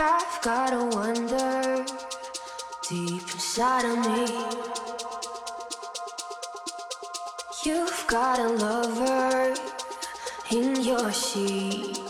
I've got a wonder deep inside of me. You've got a lover in your sheets.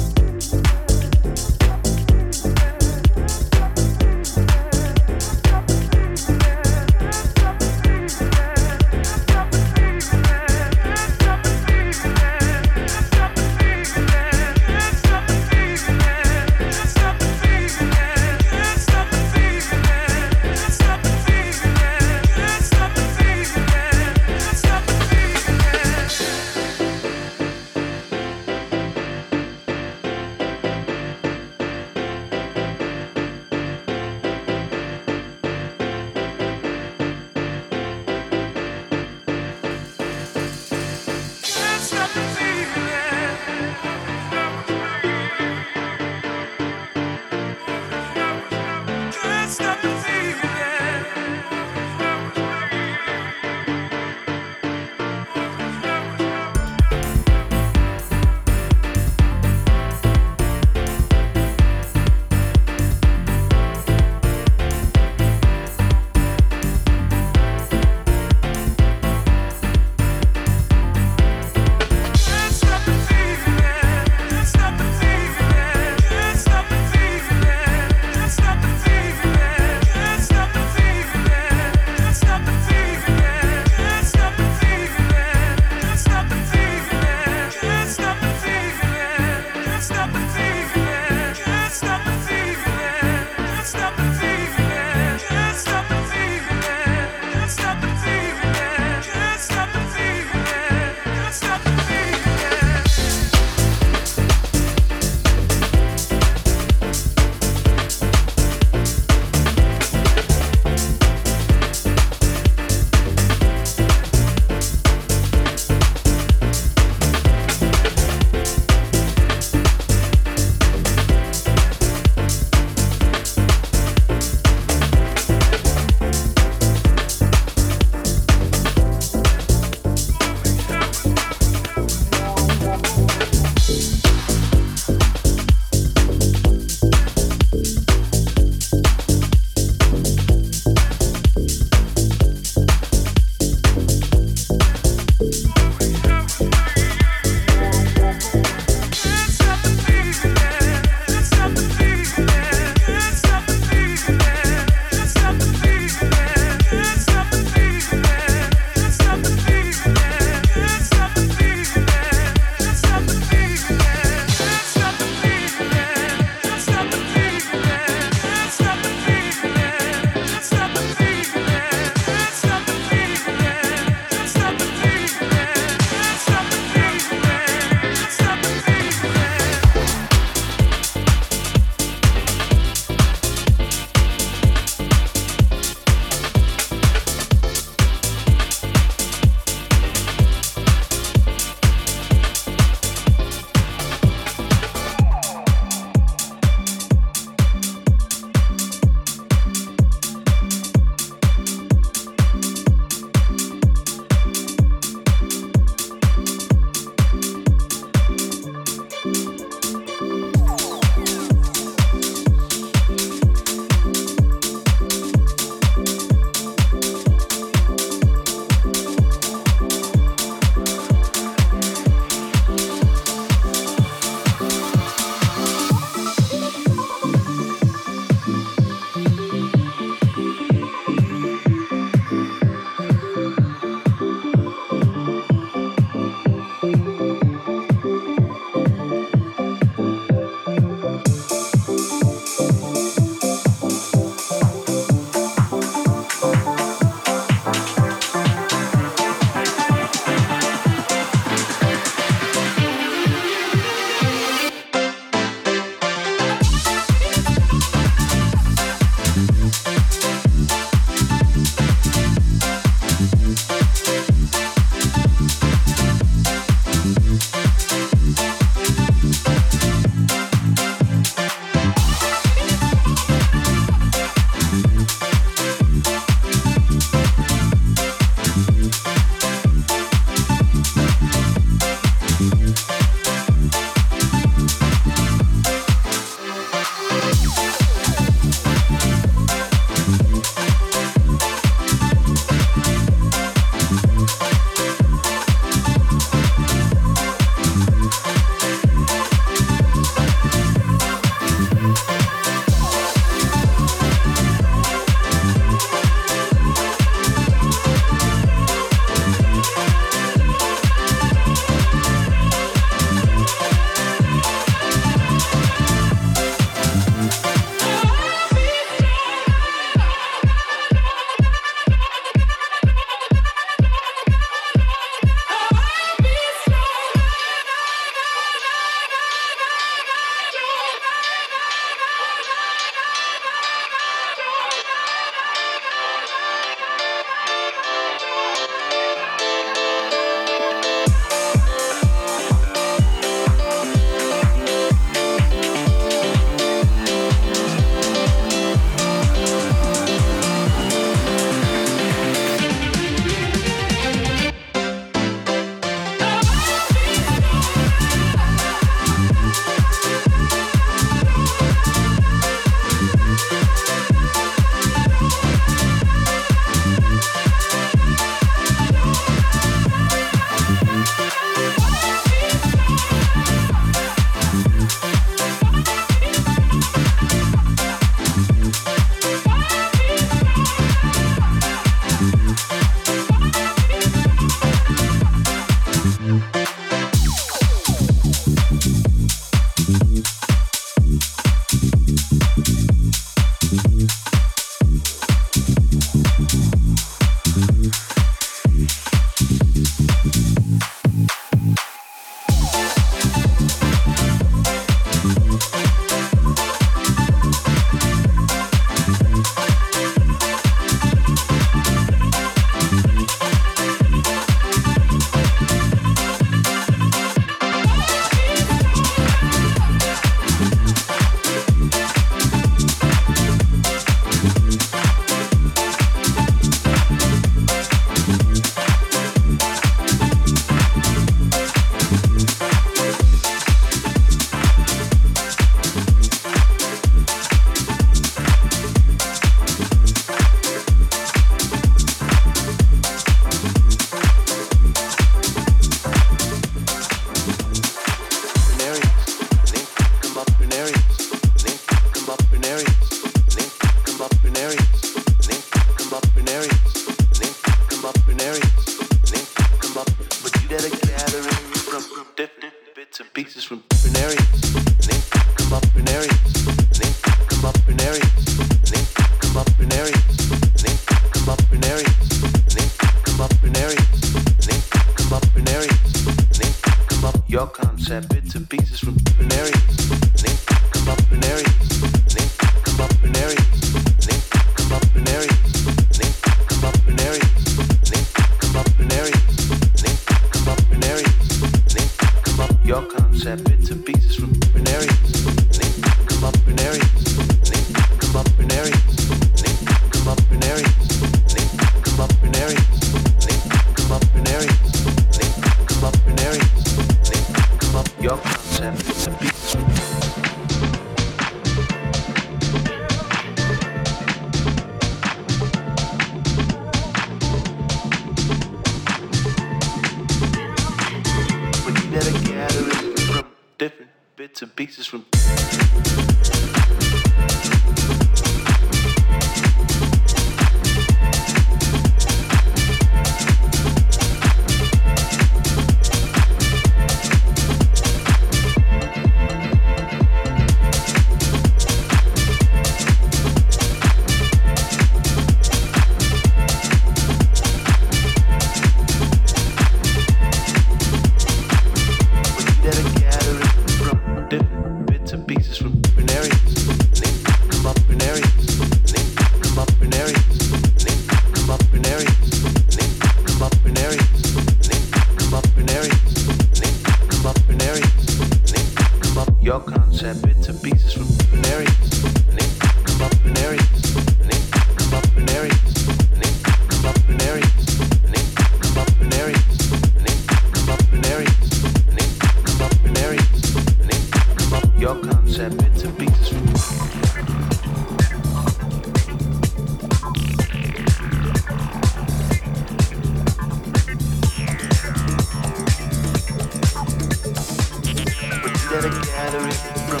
that I and pieces from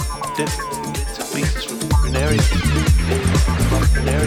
from broken areas.